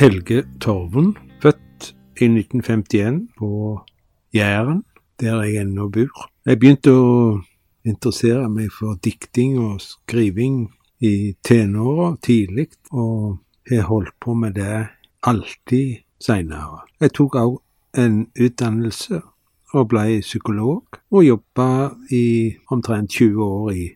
Helge Torven, født i 1951 på Jæren, der jeg ennå bor. Jeg begynte å interessere meg for dikting og skriving i tenåra tidlig, og har holdt på med det alltid seinere. Jeg tok òg en utdannelse og ble psykolog, og jobba i omtrent 20 år i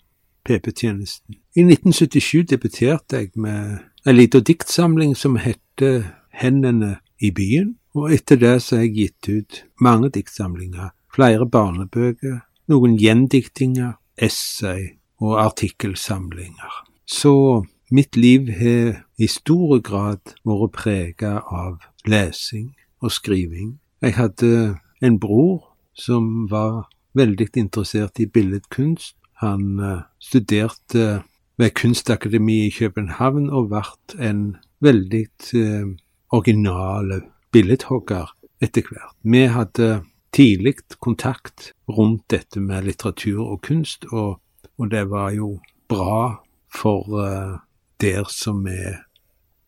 PP-tjenesten. I 1977 debuterte jeg med en liten diktsamling som hette Hendene i byen, og etter det så har jeg gitt ut mange diktsamlinger, flere barnebøker, noen gjendiktinger, essay og artikkelsamlinger. Så mitt liv har i stor grad vært prega av lesing og skriving. Jeg hadde en bror som var veldig interessert i billedkunst. Han uh, studerte ved Kunstakademiet i København og ble en veldig uh, original billedhogger etter hvert. Vi hadde tidlig kontakt rundt dette med litteratur og kunst, og, og det var jo bra for uh, der som vi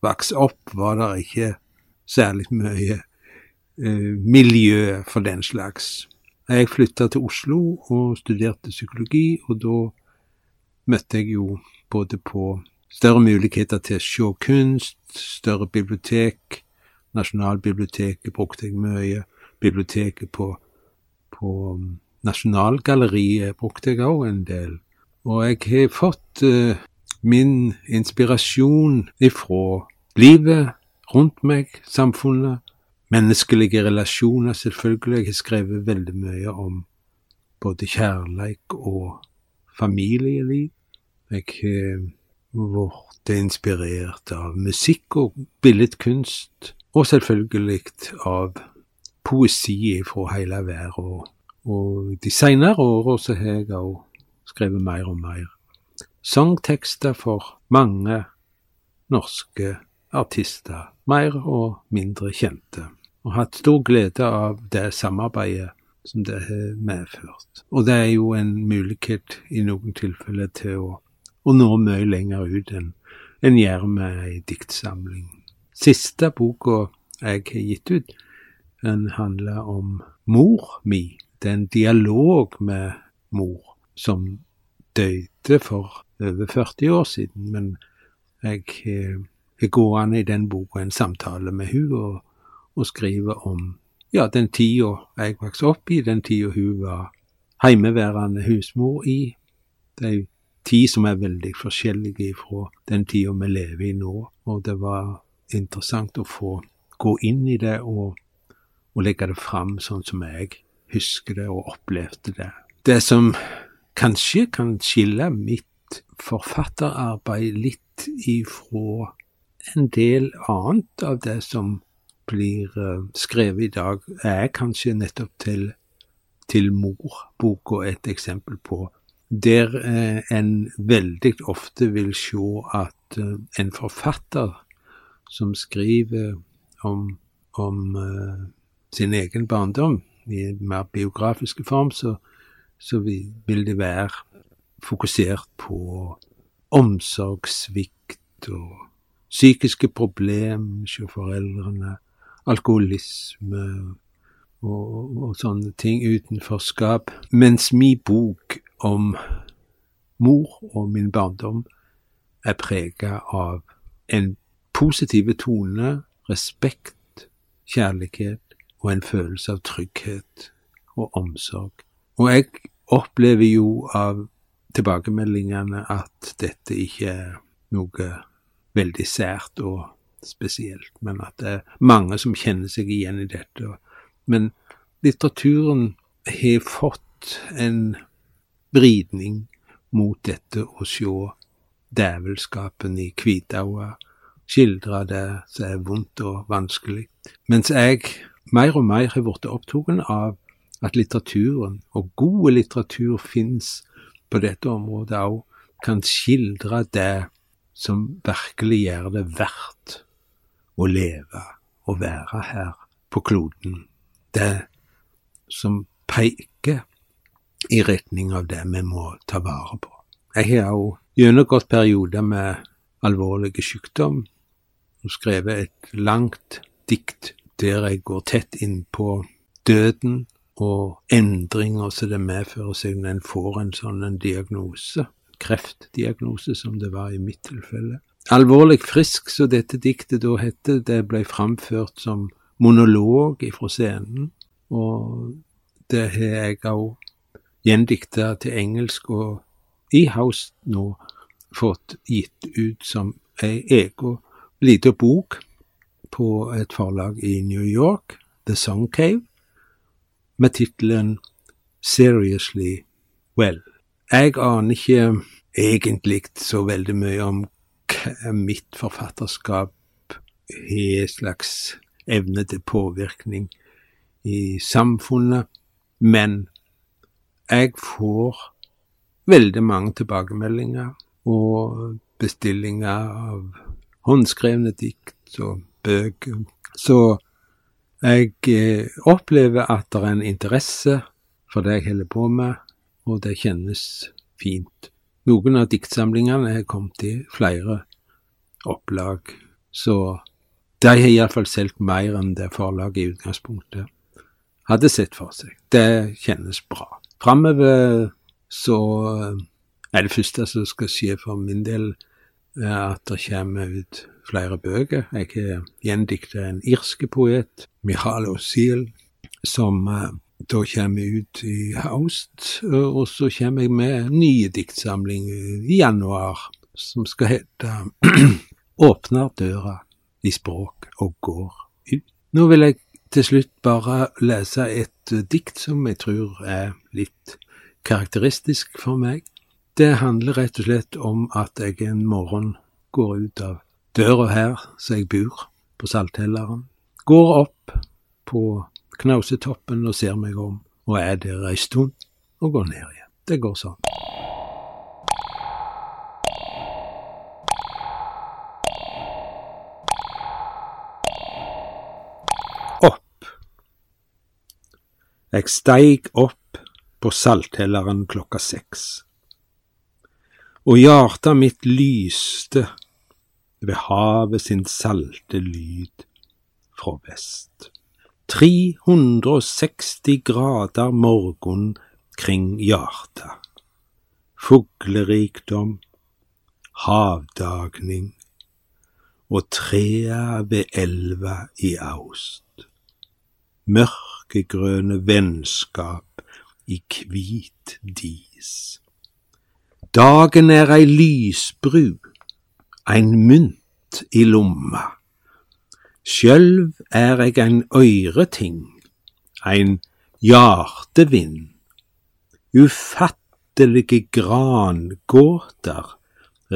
vokste opp, var det ikke særlig mye miljø for den slags. Jeg flytta til Oslo og studerte psykologi, og da møtte jeg jo både på større muligheter til å se kunst, større bibliotek. Nasjonalbiblioteket brukte jeg mye. Biblioteket på, på um, Nasjonalgalleriet brukte jeg òg en del. Og jeg har fått uh, min inspirasjon ifra livet rundt meg, samfunnet, menneskelige relasjoner, selvfølgelig. Jeg har skrevet veldig mye om både kjærleik og familieliv. Jeg har blitt inspirert av musikk og billedkunst, og selvfølgelig av poesi fra hele verden. Og de senere åra så har jeg òg skrevet mer og mer sangtekster for mange norske artister, mer og mindre kjente, og hatt stor glede av det samarbeidet som det har medført. Og det er jo en mulighet i noen tilfeller til å, å nå mye lenger ut enn en gjør med ei diktsamling. Siste boka jeg har gitt ut, den handler om mor mi. Det er en dialog med mor som døde for over 40 år siden, men jeg har gående i den boka en samtale med hun og, og skrive om ja, den tida jeg vokste opp i, den tida hun var heimeværende husmor i. Det er jo tid som er veldig forskjellige fra den tida vi lever i nå, og det var interessant å få gå inn i det og, og legge det fram sånn som jeg husker det og opplevde det. Det som kanskje kan skille mitt forfatterarbeid litt ifra en del annet av det som blir uh, skrevet i dag, er kanskje nettopp til, til mor-boka et eksempel på, der uh, en veldig ofte vil se at uh, en forfatter som skriver om, om sin egen barndom i mer biografiske form, så, så vil det være fokusert på omsorgssvikt og psykiske problemer hos foreldrene, alkoholisme og, og, sånne ting, utenforskap. Mens min bok om mor og min barndom er prega av en positiv tone, respekt, kjærlighet og en følelse av trygghet og omsorg. Og jeg opplever jo av tilbakemeldingene at dette ikke er noe veldig sært og spesielt, men at det er mange som kjenner seg igjen i dette. Men litteraturen har fått en vridning mot dette å se dævelskapen i Kvitaua, skildre det som er vondt og vanskelig, mens jeg mer og mer har blitt opptatt av at litteraturen, og god litteratur fins på dette området òg, kan skildre det som virkelig gjør det verdt å leve og være her på kloden. det som peker i retning av det vi må ta vare på. Jeg har òg gjennomgått perioder med alvorlig sykdom og skrevet et langt dikt der jeg går tett inn på døden og endringer som det medfører seg når en får en sånn en diagnose, kreftdiagnose som det var i mitt tilfelle. Alvorlig frisk, som dette diktet da hette, det ble framført som monolog ifra scenen, og det har jeg òg gjendikta til engelsk, og i House nå fått gitt ut som ei ega lita bok på et forlag i New York, The Song Cave, med tittelen Seriously Well. Jeg aner ikke egentlig så veldig mye om mitt forfatterskap har slags evne til påvirkning i samfunnet, men jeg får veldig mange tilbakemeldinger og bestillinger av håndskrevne dikt og bøker. Så jeg eh, opplever at det er en interesse for det jeg holder på med, og det kjennes fint. Noen av diktsamlingene har kommet i flere opplag, så de har iallfall solgt mer enn det forlaget i utgangspunktet hadde sett for seg. Det kjennes bra. Framover så er det første som skal skje for min del, at det kommer ut flere bøker. Jeg har gjendikta en irske poet, Michal Osil, som uh, da kommer jeg ut i høst. Og så kommer jeg med en ny diktsamling i januar, som skal hete Åpner døra i språk og går ut. Nå vil jeg til slutt bare lese et dikt som jeg tror er litt karakteristisk for meg. Det handler rett og slett om at jeg en morgen går ut av døra her som jeg bor, på Salthelleren, går opp på Knausetoppen og ser meg om, og er der ei stund, og går ned igjen. Det går sånn. Opp. Jeg steig opp på Salthelleren klokka seks, og hjarta mitt lyste ved havet sin salte lyd fra vest. 360 grader morgen kring hjarta. Fuglerikdom, havdagning og trea ved elva i aust. Mørkegrønne vennskap i kvit dis. Dagen er ei lysbru ein mynt i lomma. Sjølv er eg ein øyreting, ein hjartevind. Ufattelege grangåter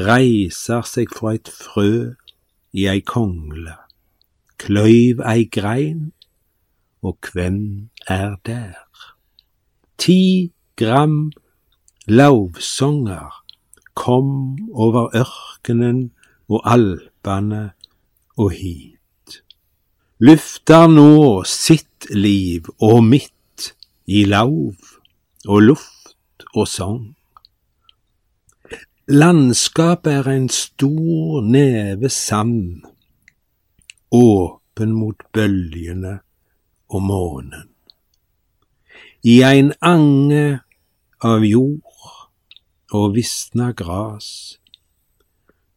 reiser seg fra eit frø i ei kongle, kløyv ei grein, og hvem er der? Ti gram lovsonger kom over ørkenen og Alpane og hit. Lufter nå sitt liv og mitt i lauv og luft og sang. Landskapet er en stor neve sand, åpen mot bølgene og månen. I ein ange av jord og visna gras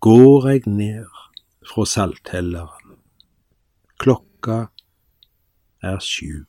går jeg ned fra salthelleren. Klokka er sju.